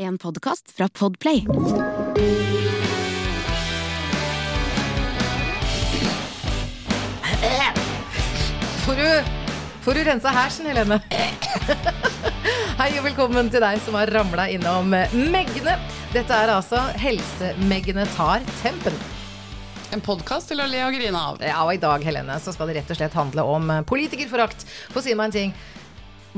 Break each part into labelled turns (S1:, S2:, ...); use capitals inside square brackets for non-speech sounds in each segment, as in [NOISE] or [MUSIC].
S1: En podkast fra Podplay.
S2: Får du, får du rensa hersen, Helene? Hei og velkommen til deg som har ramla innom Megne. Dette er altså Helse-Megne tar tempen.
S3: En podkast til å le og grine av.
S2: Ja, og i dag, Helene, så skal det rett og slett handle om politikerforakt. Få si meg en ting.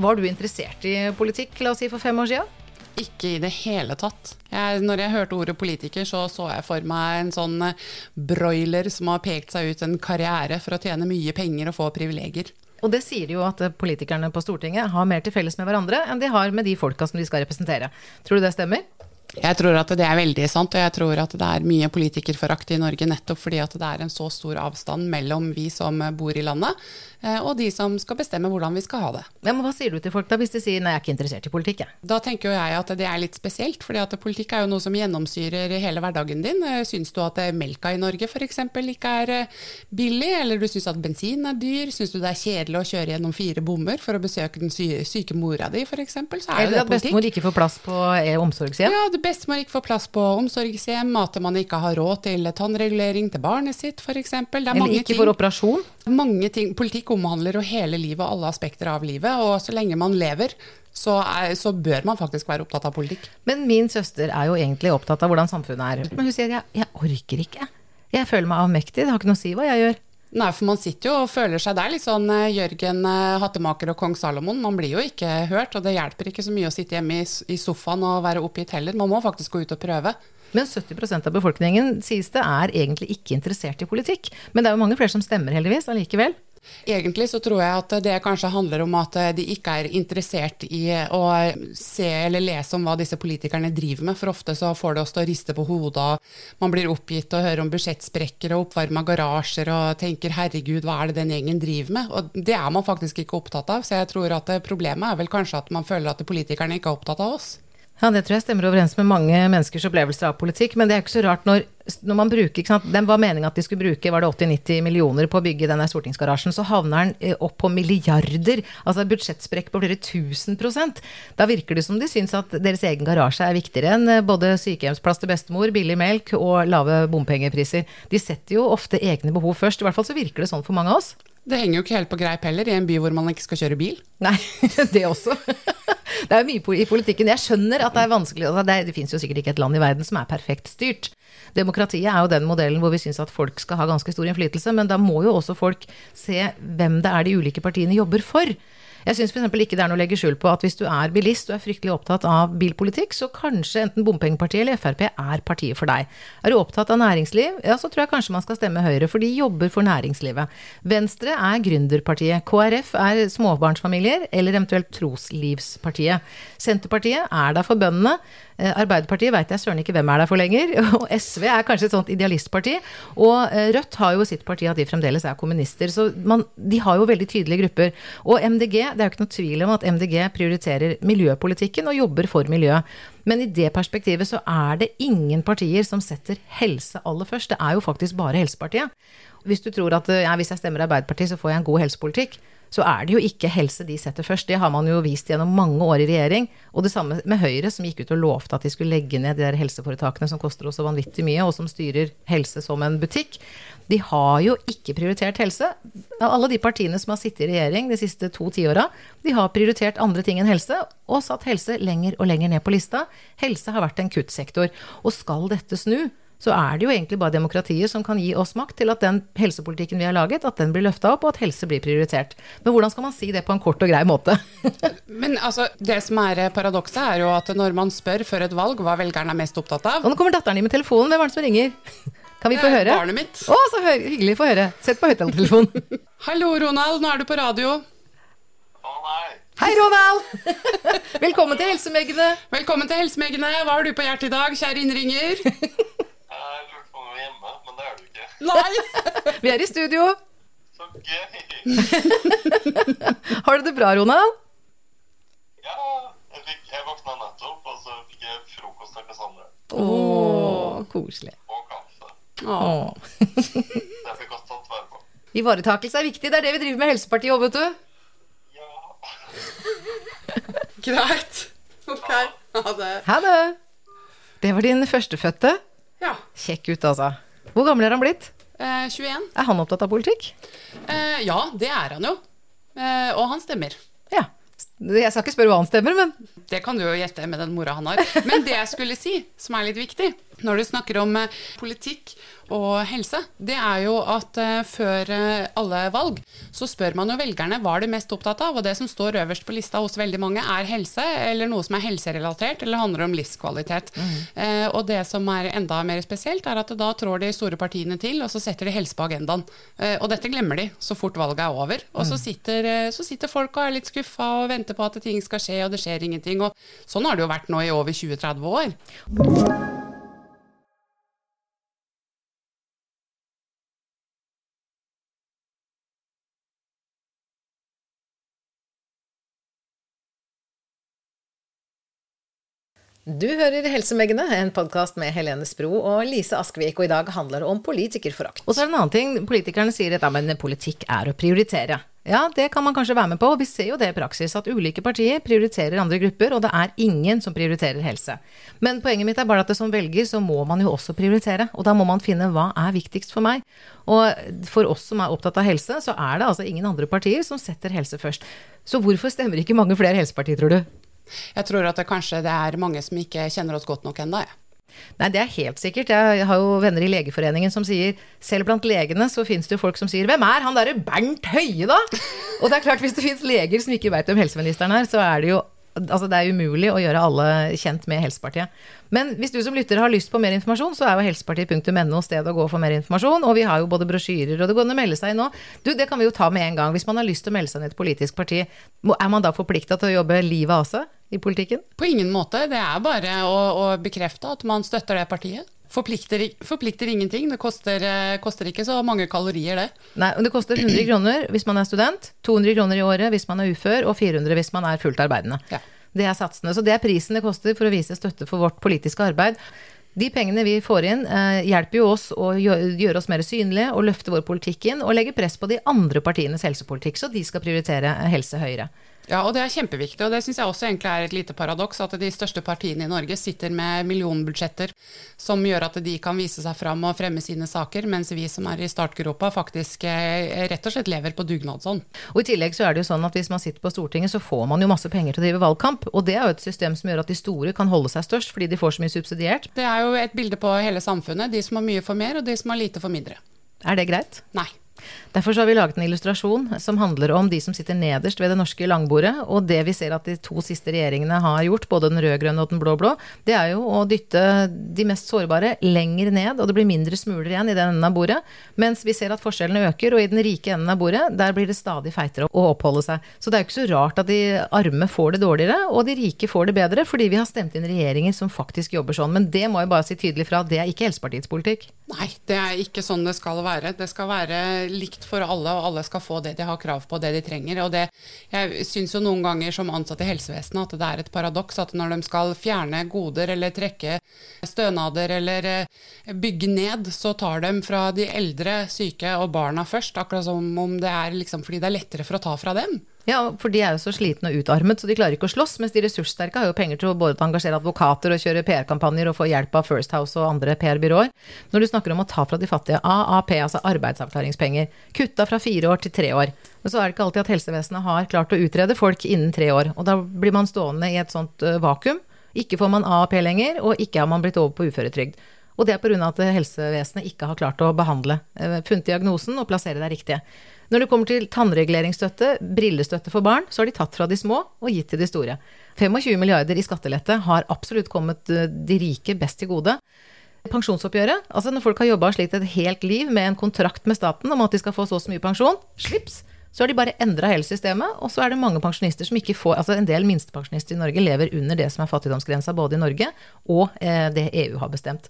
S2: Var du interessert i politikk, la oss si, for fem år siden?
S3: Ikke i det hele tatt. Jeg, når jeg hørte ordet politiker, så så jeg for meg en sånn eh, broiler som har pekt seg ut en karriere for å tjene mye penger og få privilegier.
S2: Og det sier jo at eh, politikerne på Stortinget har mer til felles med hverandre enn de har med de folka som de skal representere. Tror du det stemmer?
S3: Jeg tror at det er veldig sant, og jeg tror at det er mye politikerforakt i Norge nettopp fordi at det er en så stor avstand mellom vi som bor i landet, eh, og de som skal bestemme hvordan vi skal ha det.
S2: Ja, men Hva sier du til folk da, hvis de sier nei, jeg er ikke interessert i politikk? Jeg.
S3: Da tenker jo jeg at det er litt spesielt, fordi at politikk er jo noe som gjennomsyrer hele hverdagen din. Eh, syns du at melka i Norge f.eks. ikke er eh, billig, eller du syns at bensin er dyr? Syns du det er kjedelig å kjøre gjennom fire bommer for å besøke den syke mora di f.eks., så er
S2: eller jo det politikk. Eller at bestemor ikke får plass på omsorgshjem?
S3: Ja, det bestemor ikke får plass på omsorgshjem, at man ikke har råd til tannregulering til barnet sitt f.eks.
S2: Eller ikke får operasjon?
S3: Mange ting. Politikk omhandler jo hele livet og alle aspekter av livet, og så lenge man lever, så, er, så, bør man faktisk være opptatt av politikk.
S2: Men min søster er jo egentlig opptatt av hvordan samfunnet er. Men hun sier jeg, jeg orker ikke. Jeg føler meg avmektig, det har ikke noe å si hva jeg gjør.
S3: Nei, for man sitter jo og føler seg der, litt sånn eh, Jørgen eh, Hattemaker og kong Salomon. Man blir jo ikke hørt, og det hjelper ikke så mye å sitte hjemme i sofaen og være oppgitt heller. Man må faktisk gå ut og prøve.
S2: Men 70% av befolkningen, sies det, er egentlig ikke interessert i politikk. Men det er jo mange flere som stemmer, heldigvis, allikevel.
S3: Egentlig så tror jeg at det kanskje handler om at de ikke er interessert i å se eller lese om hva disse politikerne driver med, for ofte så får det oss til å riste på hodet, man blir oppgitt og hører om budsjettsprekker og oppvarma garasjer og tenker herregud, hva er det den gjengen driver med? Og det er man faktisk ikke opptatt av, så jeg tror at problemet er vel kanskje at man føler at politikerne ikke er opptatt av oss.
S2: Ja, det tror jeg stemmer overens med mange menneskers opplevelser av politikk. Men det er ikke så rart når, når man bruker ikke sant? Den var meningen at de skulle bruke var det 80-90 millioner på å bygge denne stortingsgarasjen. Så havner den eh, opp på milliarder. Altså budsjettsprekk på flere tusen prosent. Da virker det som de syns at deres egen garasje er viktigere enn eh, både sykehjemsplass til bestemor, billig melk og lave bompengepriser. De setter jo ofte egne behov først. I hvert fall så virker det sånn for mange av oss.
S3: Det henger jo ikke helt på greip heller, i en by hvor man ikke skal kjøre bil.
S2: Nei, [LAUGHS] det også. Det er mye i politikken. Jeg skjønner at det er vanskelig. Det, det fins jo sikkert ikke et land i verden som er perfekt styrt. Demokratiet er jo den modellen hvor vi syns at folk skal ha ganske stor innflytelse, men da må jo også folk se hvem det er de ulike partiene jobber for. Jeg syns f.eks. ikke det er noe å legge skjul på at hvis du er bilist og er fryktelig opptatt av bilpolitikk, så kanskje enten Bompengepartiet eller Frp er partiet for deg. Er du opptatt av næringsliv, ja så tror jeg kanskje man skal stemme Høyre, for de jobber for næringslivet. Venstre er gründerpartiet. KrF er småbarnsfamilier, eller eventuelt Troslivspartiet. Senterpartiet er der for bøndene. Eh, Arbeiderpartiet veit jeg søren ikke hvem er der for lenger. [LAUGHS] Og SV er kanskje et sånt idealistparti. Og eh, Rødt har jo sitt parti at de fremdeles er kommunister. Så man, de har jo veldig tydelige grupper. Og MDG, det er jo ikke noe tvil om at MDG prioriterer miljøpolitikken og jobber for miljøet. Men i det perspektivet så er det ingen partier som setter helse aller først. Det er jo faktisk bare Helsepartiet. Hvis du tror at ja, hvis jeg stemmer Arbeiderpartiet, så får jeg en god helsepolitikk så er det jo ikke helse de setter først. Det har man jo vist gjennom mange år i regjering. Og det samme med Høyre, som gikk ut og lovte at de skulle legge ned de der helseforetakene som koster oss så vanvittig mye, og som styrer helse som en butikk. De har jo ikke prioritert helse. Alle de partiene som har sittet i regjering de siste to tiåra, de har prioritert andre ting enn helse, og satt helse lenger og lenger ned på lista. Helse har vært en kuttsektor. Og skal dette snu, så er det jo egentlig bare demokratiet som kan gi oss makt til at den helsepolitikken vi har laget, at den blir løfta opp, og at helse blir prioritert. Men hvordan skal man si det på en kort og grei måte? [LAUGHS]
S3: Men altså, det som er paradokset, er jo at når man spør før et valg hva velgerne er mest opptatt av
S2: Og nå kommer datteren din med telefonen, hvem er det som ringer? Kan vi få høre?
S3: Barnet mitt.
S2: Å, så hyggelig. Få høre. Sett på høyttalertelefonen. [LAUGHS]
S3: Hallo, Ronald. Nå er du på radio.
S4: Å nei.
S2: Hei, Ronald! [LAUGHS] Velkommen til Helsemeggene.
S3: Velkommen til Helsemeggene. Hva har du på hjertet i dag, kjære innringer?
S4: Var hjemme, men det er du ikke.
S3: Nei!
S2: Vi er i studio.
S4: Så gøy! [LAUGHS]
S2: Har du det bra, Ronald?
S4: Ja, jeg, fikk, jeg våkna nettopp, og så fikk jeg frokost av Cassandra.
S2: Å, koselig.
S4: Og kaffe.
S2: Åh.
S4: Det fikk godt tatt vare på.
S2: Ivaretakelse er viktig. Det er det vi driver med Helsepartiet òg, vet du.
S4: Ja. [LAUGHS]
S3: Greit. Ok. Ha det.
S2: Ha det! Det var din førstefødte.
S3: Ja.
S2: Kjekk gutt, altså. Hvor gammel er han blitt?
S3: Eh, 21.
S2: Er han opptatt av politikk?
S3: Eh, ja, det er han jo. Eh, og han stemmer.
S2: Ja. Jeg skal ikke spørre hva han stemmer, men
S3: Det kan du jo gjette med den mora han har. Men det jeg skulle si, som er litt viktig når du snakker om eh, politikk og helse, det er jo at eh, før eh, alle valg så spør man jo velgerne hva er de mest opptatt av. Og det som står øverst på lista hos veldig mange, er helse, eller noe som er helserelatert, eller handler om livskvalitet. Eh, og det som er enda mer spesielt, er at da trår de store partiene til, og så setter de helse på agendaen. Eh, og dette glemmer de så fort valget er over. Og så sitter, eh, så sitter folk og er litt skuffa og venter på at ting skal skje, og det skjer ingenting. Og sånn har det jo vært nå i over 20-30 år.
S2: Du hører Helsemeggene, en podkast med Helene Spro og Lise Askvik, og i dag handler det om politikerforakt. Og så er det en annen ting. Politikerne sier at ja, men politikk er å prioritere. Ja, det kan man kanskje være med på, og vi ser jo det i praksis, at ulike partier prioriterer andre grupper, og det er ingen som prioriterer helse. Men poenget mitt er bare at det som velger, så må man jo også prioritere, og da må man finne hva er viktigst for meg. Og for oss som er opptatt av helse, så er det altså ingen andre partier som setter helse først. Så hvorfor stemmer ikke mange flere helsepartier, tror du?
S3: Jeg tror at det kanskje det er mange som ikke kjenner oss godt nok ennå, jeg.
S2: Nei, det er helt sikkert. Jeg har jo venner i Legeforeningen som sier selv blant legene så finnes det jo folk som sier 'Hvem er han derre Bernt Høie, da?' Og det er klart, hvis det finnes leger som ikke veit hvem helseministeren er, så er det jo Altså, det er umulig å gjøre alle kjent med Helsepartiet. Men hvis du som lytter har lyst på mer informasjon, så er jo helsepartiet.no stedet å gå for mer informasjon. Og vi har jo både brosjyrer, og det går an å melde seg inn nå. Du, det kan vi jo ta med en gang. Hvis man har lyst til å melde seg inn i et politisk parti, er man da forplikta til å jobbe livet av seg i politikken?
S3: På ingen måte. Det er bare å, å bekrefte at man støtter det partiet. Forplikter, forplikter ingenting. Det koster, eh, koster, ikke så mange kalorier, det.
S2: Nei, det koster 100 kroner hvis man er student, 200 kroner i året hvis man er ufør, og 400 hvis man er fullt arbeidende.
S3: Ja.
S2: Det er satsene. Så det er prisen det koster for å vise støtte for vårt politiske arbeid. De pengene vi får inn, eh, hjelper jo oss å gjøre, gjøre oss mer synlige og løfte vår politikk inn, og legge press på de andre partienes helsepolitikk, så de skal prioritere helse høyere.
S3: Ja, og det er kjempeviktig, og det syns jeg også egentlig er et lite paradoks, at de største partiene i Norge sitter med millionbudsjetter som gjør at de kan vise seg fram og fremme sine saker, mens vi som er i startgropa faktisk eh, rett og slett lever på dugnadsånd.
S2: Og i tillegg så er det jo sånn at hvis man sitter på Stortinget, så får man jo masse penger til å drive valgkamp, og det er jo et system som gjør at de store kan holde seg størst, fordi de får så mye subsidiert.
S3: Det er jo et bilde på hele samfunnet, de som har mye for mer, og de som har lite for mindre.
S2: Er det greit?
S3: Nei.
S2: Derfor har vi laget en illustrasjon som handler om de som sitter nederst ved det norske langbordet. Og det vi ser at de to siste regjeringene har gjort, både den rød-grønne og den blå-blå, det er jo å dytte de mest sårbare lenger ned, og det blir mindre smuler igjen i den enden av bordet. Mens vi ser at forskjellene øker, og i den rike enden av bordet, der blir det stadig feitere å oppholde seg. Så det er jo ikke så rart at de arme får det dårligere, og de rike får det bedre, fordi vi har stemt inn regjeringer som faktisk jobber sånn. Men det må jeg bare si tydelig fra, det er ikke Helsepartiets politikk.
S3: Nei, det er ikke sånn det skal være. Det skal være likt for alle, og alle skal få det de har krav på, det de trenger. Og det, jeg syns jo noen ganger som ansatt i helsevesenet at det er et paradoks at når de skal fjerne goder eller trekke stønader eller eh, bygge ned, så tar de fra de eldre, syke og barna først. Akkurat som om det er liksom fordi det er lettere for å ta fra dem.
S2: Ja, for de er jo så slitne og utarmet, så de klarer ikke å slåss. Mens de ressurssterke har jo penger til å både engasjere advokater og kjøre PR-kampanjer og få hjelp av First House og andre PR-byråer. Når du snakker om å ta fra de fattige, AAP, altså arbeidsavklaringspenger, kutta fra fire år til tre år. Men så er det ikke alltid at helsevesenet har klart å utrede folk innen tre år. Og da blir man stående i et sånt vakuum. Ikke får man AAP lenger, og ikke har man blitt over på uføretrygd. Og det er pga. at helsevesenet ikke har klart å behandle, funnet diagnosen og plassere deg riktig. Når det kommer til tannreguleringsstøtte, brillestøtte for barn, så har de tatt fra de små og gitt til de store. 25 milliarder i skattelette har absolutt kommet de rike best til gode. Pensjonsoppgjøret, altså når folk har jobba slitt et helt liv med en kontrakt med staten om at de skal få så og så mye pensjon, slips, så har de bare endra hele systemet, og så er det mange pensjonister som ikke får Altså en del minstepensjonister i Norge lever under det som er fattigdomsgrensa både i Norge og eh, det EU har bestemt.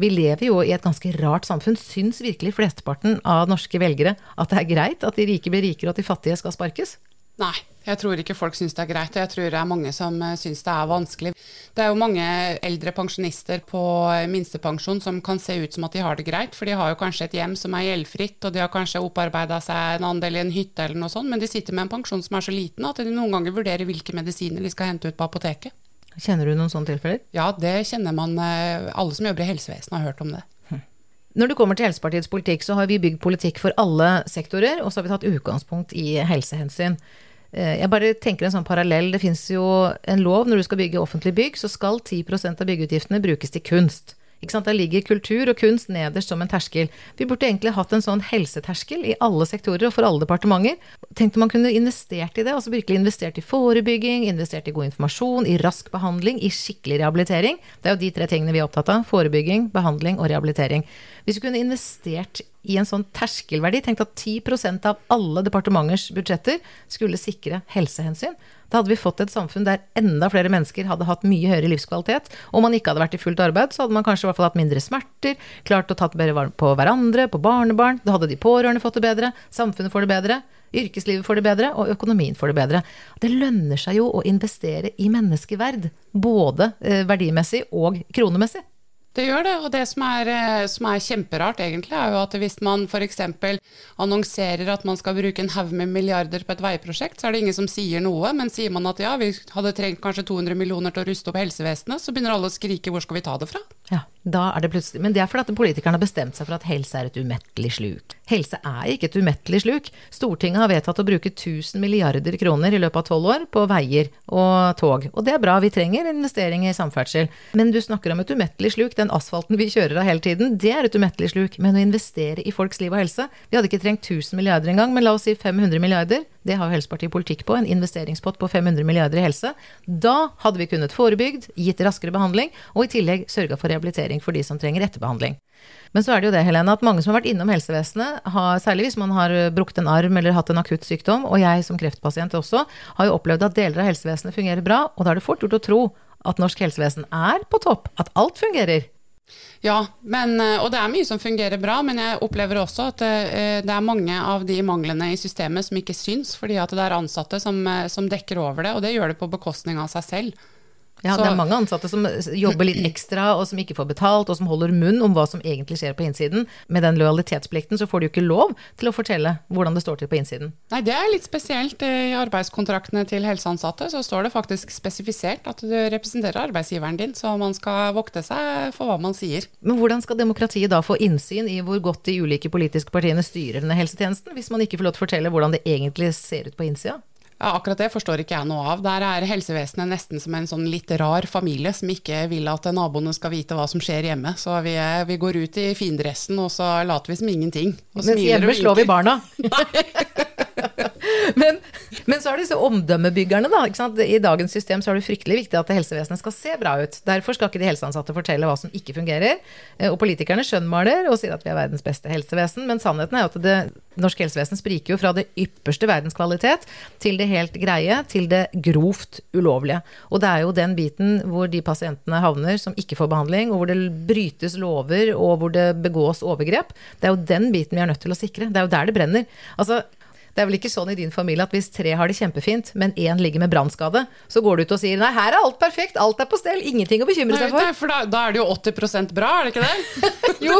S2: Vi lever jo i et ganske rart samfunn. Syns virkelig flesteparten av norske velgere at det er greit at de rike blir rikere og at de fattige skal sparkes?
S3: Nei, jeg tror ikke folk syns det er greit. og Jeg tror det er mange som syns det er vanskelig. Det er jo mange eldre pensjonister på minstepensjon som kan se ut som at de har det greit, for de har jo kanskje et hjem som er gjeldfritt, og de har kanskje opparbeida seg en andel i en hytte eller noe sånt, men de sitter med en pensjon som er så liten at de noen ganger vurderer hvilke medisiner de skal hente ut på apoteket.
S2: Kjenner du noen sånne tilfeller?
S3: Ja, det kjenner man. eh, Alle som jobber i helsevesenet har hørt om det.
S2: Når det kommer til Helsepartiets politikk, så har vi bygd politikk for alle sektorer, og så har vi tatt utgangspunkt i helsehensyn. Eh, Jeg bare tenker en sånn parallell. Det fins jo en lov når du skal bygge offentlig bygg, så skal 10% av byggeutgiftene brukes til kunst. Ikke sant? Der ligger kultur og kunst nederst som en terskel. Vi burde egentlig hatt en sånn helseterskel i alle sektorer og for alle departementer. Tenkte man kunne investert i det, altså virkelig investert i forebygging, investert i god informasjon, i rask behandling, i skikkelig rehabilitering. Det er jo de tre tingene vi er opptatt av. Forebygging, behandling og rehabilitering. Hvis vi kunne investert i en sånn terskelverdi, tenkt at 10% av alle departementers budsjetter skulle sikre helsehensyn, da hadde vi fått et samfunn der enda flere mennesker hadde hatt mye høyere livskvalitet. Om man ikke hadde vært i fullt arbeid, så hadde man kanskje i hvert fall hatt mindre smerter, klart å tatt bedre på hverandre, på barnebarn. Da hadde de pårørende fått det bedre, samfunnet får det bedre, yrkeslivet får det bedre, og økonomien får det bedre. Det lønner seg jo å investere i menneskeverd, både eh, verdimessig og kronemessig.
S3: Det gjør det, og det som er, eh, som er kjemperart egentlig, er jo at hvis man f.eks. annonserer at man skal bruke en haug med milliarder på et veiprosjekt, så er det ingen som sier noe, men sier man at ja, vi hadde trengt kanskje 200 millioner til å ruste opp helsevesenet, så begynner alle å skrike hvor skal vi ta det fra?
S2: Ja, da er det plutselig Men det er fordi at politikerne har bestemt seg for at helse er et umettelig sluk. Helse er ikke et umettelig sluk. Stortinget har vedtatt å bruke 1000 milliarder kroner i løpet av tolv år på veier og tog. Og det er bra, vi trenger investeringer i samferdsel. Men du snakker om et umettelig sluk. Den asfalten vi kjører av hele tiden, det er et umettelig sluk. Men å investere i folks liv og helse Vi hadde ikke trengt 1000 milliarder engang, men la oss si 500 milliarder. Det har jo Helsepartiet politikk på, en investeringspott på 500 milliarder i helse. Da hadde vi kunnet forebygd, gitt raskere behandling, og i tillegg sørga for rehabilitering for de som trenger etterbehandling. Men så er det jo det, Helene, at mange som har vært innom helsevesenet, har, særlig hvis man har brukt en arm eller hatt en akutt sykdom, og jeg som kreftpasient også, har jo opplevd at deler av helsevesenet fungerer bra, og da er det fort gjort å tro at norsk helsevesen er på topp, at alt fungerer.
S3: Ja, men, eh, og det er mye som fungerer bra, men jeg opplever også at eh, det er mange av de manglene i systemet som ikke syns, fordi at det er ansatte som, eh, som dekker over det, og det gjør det på bekostning av seg selv.
S2: Ja,
S3: Så-
S2: det er mange ansatte som jobber litt ekstra, og som ikke får betalt, og som holder munn om hva som egentlig skjer på innsiden. Med den lojalitetsplikten så får jo ikke lov til å fortelle hvordan det står til på innsiden.
S3: Nei, det er litt spesielt. I arbeidskontraktene til helseansatte så står det faktisk spesifisert at du representerer arbeidsgiveren din, så man skal vokte seg for hva man sier.
S2: Men hvordan skal demokratiet da få innsyn i hvor godt de ulike politiske partiene styrer denne helsetjenesten, hvis man ikke får lov til å fortelle hvordan det egentlig ser ut på innsida?
S3: Ja, akkurat det forstår ikke jeg noe av. Der er helsevesenet nesten som en sånn litt rar familie som ikke vil at naboene skal vite hva som skjer hjemme. Så vi, vi går ut i findressen, og så later vi som ingenting.
S2: Mens hjemme slår vi barna. [LAUGHS] [LAUGHS] men, men så er det disse omdømmebyggerne, da. I dagens system så er det fryktelig viktig at helsevesenet skal se bra ut. Derfor skal ikke de helseansatte fortelle hva som ikke fungerer. Eh, Og politikerne skjønnmaler og sier at vi er verdens beste helsevesen, men sannheten er jo at det norske helsevesen spriker jo fra det ypperste verdenskvalitet til det helt greie, til det grovt ulovlige. Og det er jo den biten hvor de pasientene havner som ikke får behandling, og hvor det brytes lover, og hvor det begås overgrep. Det er jo den biten vi er nødt til å sikre. Det er jo der det brenner. Altså, det er vel ikke sånn i din familie at hvis tre har det kjempefint, men én ligger med brannskade, så går du ut og sier nei, her er alt perfekt, alt er på stell, ingenting å bekymre seg for.
S3: nei, for da, da er det jo 80 bra, er det ikke det? [LAUGHS]
S2: Jo,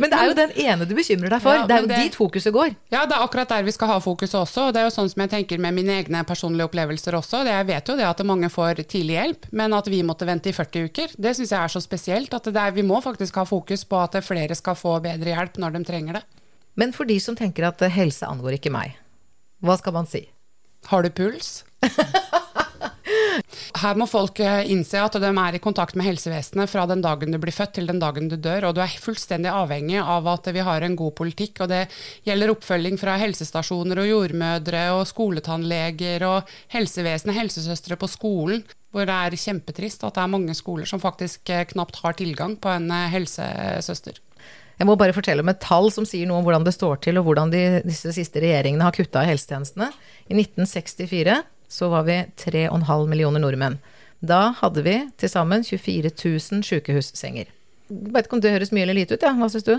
S2: men det er jo den ene du bekymrer deg for.
S3: Ja,
S2: det er jo
S3: det-
S2: dit fokuset går.
S3: Ja, det er akkurat der vi skal ha fokuset også. og Det er jo sånn som jeg tenker med mine egne personlige opplevelser også. Det, jeg vet jo det at mange får tidlig hjelp, men at vi måtte vente i 40 uker, det syns jeg er så spesielt. At det er, vi må faktisk ha fokus på at flere skal få bedre hjelp når de trenger det.
S2: Men for de som tenker at eh, helse angår ikke meg, hva skal man si?
S3: Har du puls? [LAUGHS] Her må folk eh, innse at de er i kontakt med helsevesenet fra den dagen du blir født til den dagen du dør, og du er fullstendig avhengig av at vi har en god politikk. og Det gjelder oppfølging fra helsestasjoner og jordmødre og skoletannleger og helsevesenet, helsesøstre på skolen. Hvor det er kjempetrist at det er mange skoler som faktisk eh, knapt har tilgang på en helsesøster.
S2: Jeg må bare fortelle om et tall som sier noe om hvordan det står til, og hvordan de, disse siste regjeringene har kutta i helsetjenestene. I 1964 så var vi 3,5 millioner nordmenn. Da hadde vi til sammen 24 000 sykehussenger. Jeg vet ikke om det høres mye eller lite ut, ja. Hva syns du?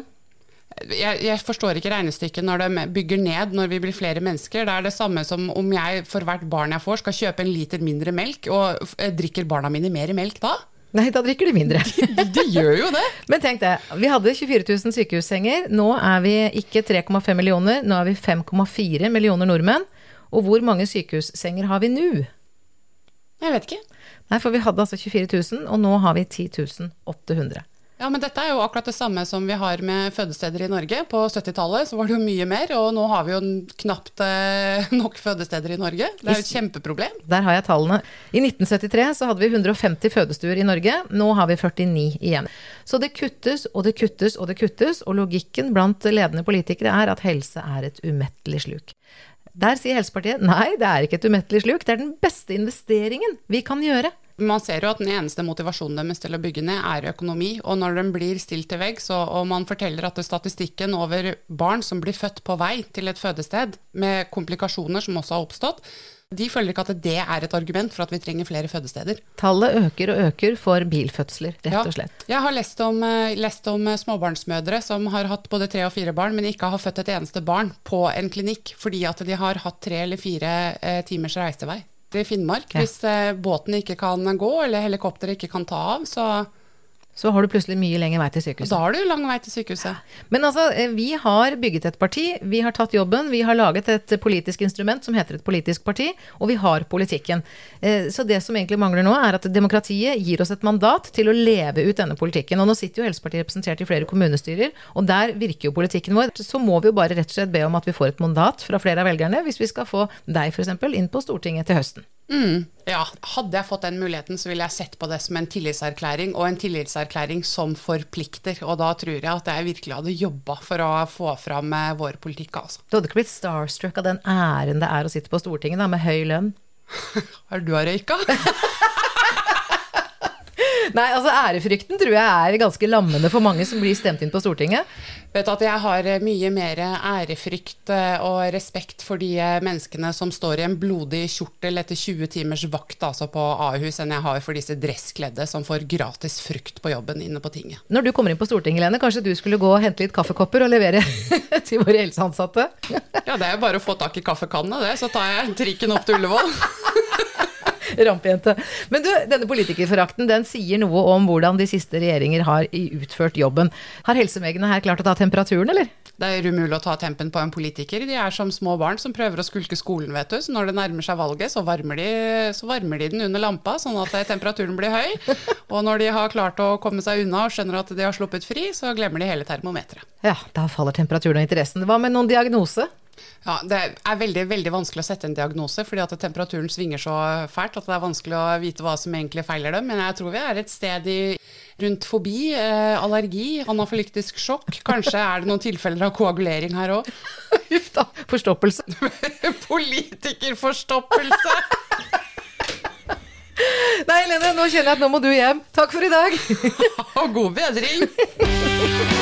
S3: Jeg, jeg forstår ikke regnestykket når de bygger ned når vi blir flere mennesker. Det er det samme som om jeg for hvert barn jeg får skal kjøpe en liter mindre melk, og drikker barna mine mer melk da?
S2: Nei, da drikker de mindre. [LAUGHS]
S3: De gjør jo det!
S2: Men tenk det, vi hadde 24 000 sykehussenger. Nå er vi ikke 3,5 millioner, nå er vi 5,4 millioner nordmenn. Og hvor mange sykehussenger har vi nå?
S3: Jeg vet ikke.
S2: Nei, for vi hadde altså 24 000, og nå har vi 10 800.
S3: Ja, men dette er jo akkurat det samme som vi har med fødesteder i Norge. På 70-tallet så var det jo mye mer, og nå har vi jo knapt eh, [LAUGHS] nok fødesteder i Norge. Det er jo et kjempeproblem.
S2: Der har jeg tallene. I 1973 så hadde vi 150 fødestuer i Norge, nå har vi 49 igjen. Så det kuttes og det kuttes og det kuttes, og logikken blant ledende politikere er at helse er et umettelig sluk. Der sier Helsepartiet nei, det er ikke et umettelig sluk, det er den beste investeringen vi kan gjøre.
S3: Man ser jo at den eneste motivasjonen deres til å bygge ned, er økonomi. Og når den blir stilt til veggs, og man forteller at statistikken over barn som blir født på vei til et fødested, med komplikasjoner som også har oppstått, de føler ikke at det er et argument for at vi trenger flere fødesteder.
S2: Tallet øker og øker for bilfødsler, rett og slett.
S3: Ja, jeg har lest om, eh, lest om, småbarnsmødre som har hatt både tre og fire barn, men ikke har født et eneste barn på en klinikk fordi at de har hatt tre eller fire eh, timers reisevei i Finnmark. Ja. Hvis eh, båten ikke kan gå, eller helikopteret ikke kan ta av, så
S2: så har du plutselig mye lengre vei til sykehuset.
S3: Da har du lang vei til sykehuset.
S2: Men altså, eh, vi har bygget et parti, vi har tatt jobben, vi har laget et politisk instrument som heter et politisk parti, og vi har politikken. Eh, så det som egentlig mangler nå, er at demokratiet gir oss et mandat til å leve ut denne politikken. Og nå sitter jo Helsepartiet representert i flere kommunestyrer, og der virker jo politikken vår. Så må vi jo bare rett og slett be om at vi får et mandat fra flere av velgerne, hvis vi skal få deg f.eks. inn på Stortinget til høsten.
S3: Mm, ja, hadde jeg fått den muligheten, så ville jeg sett på det som en tillitserklæring, og en tillitserklæring som forplikter. Og da tror jeg at jeg virkelig hadde jobba for å få fram eh, vår politikk, altså.
S2: Du hadde ikke blitt starstruck av den æren det er å sitte på Stortinget, da, med høy lønn? [LAUGHS]
S3: Har du røyka? [LAUGHS]
S2: Nei, altså ærefrykten tror jeg er ganske lammende for mange som blir stemt inn på Stortinget.
S3: Vet at Jeg har eh, mye mer ærefrykt eh, og respekt for de eh, menneskene som står i en blodig kjortel etter 20 timers vakt altså på Ahus, enn jeg har for disse dresskledde som får gratis frukt på jobben inne på tinget.
S2: Når du kommer inn på Stortinget, Lene, kanskje du skulle gå og hente litt kaffekopper og levere [LAUGHS] til våre helseansatte?
S3: ja, det er jo bare å få tak i kaffekannene, det. Så tar jeg trikken opp til Ullevål. [LAUGHS] [LAUGHS]
S2: Rampejente. Men du, denne politikerforakten den sier noe om hvordan de siste regjeringer har utført jobben. Har helsemegene her klart å ta temperaturen, eller?
S3: Det er umulig å ta tempen på en politiker. De er som små barn som prøver å skulke skolen, vet du. Så når det nærmer seg valget, så varmer de, så varmer de den under lampa, sånn at temperaturen blir høy. [LAUGHS] Og når de har klart å komme seg unna og skjønner at de har sluppet fri, så glemmer de hele termometeret.
S2: Ja, da faller temperaturen og interessen. Hva med noen diagnose?
S3: Ja, Det er veldig veldig vanskelig å sette en diagnose, fordi at temperaturen svinger så fælt at det er vanskelig å vite hva som egentlig feiler dem. Men jeg tror vi er et sted i, rundt fobi, eh, allergi, anafylyktisk sjokk. Kanskje er det noen tilfeller av koagulering her òg.
S2: Huff [LAUGHS] da. Forstoppelse. [LAUGHS]
S3: Politikerforstoppelse! [LAUGHS]
S2: Nei, Helene, nå kjenner jeg at nå må du hjem. Takk for i dag.
S3: Og god bedring.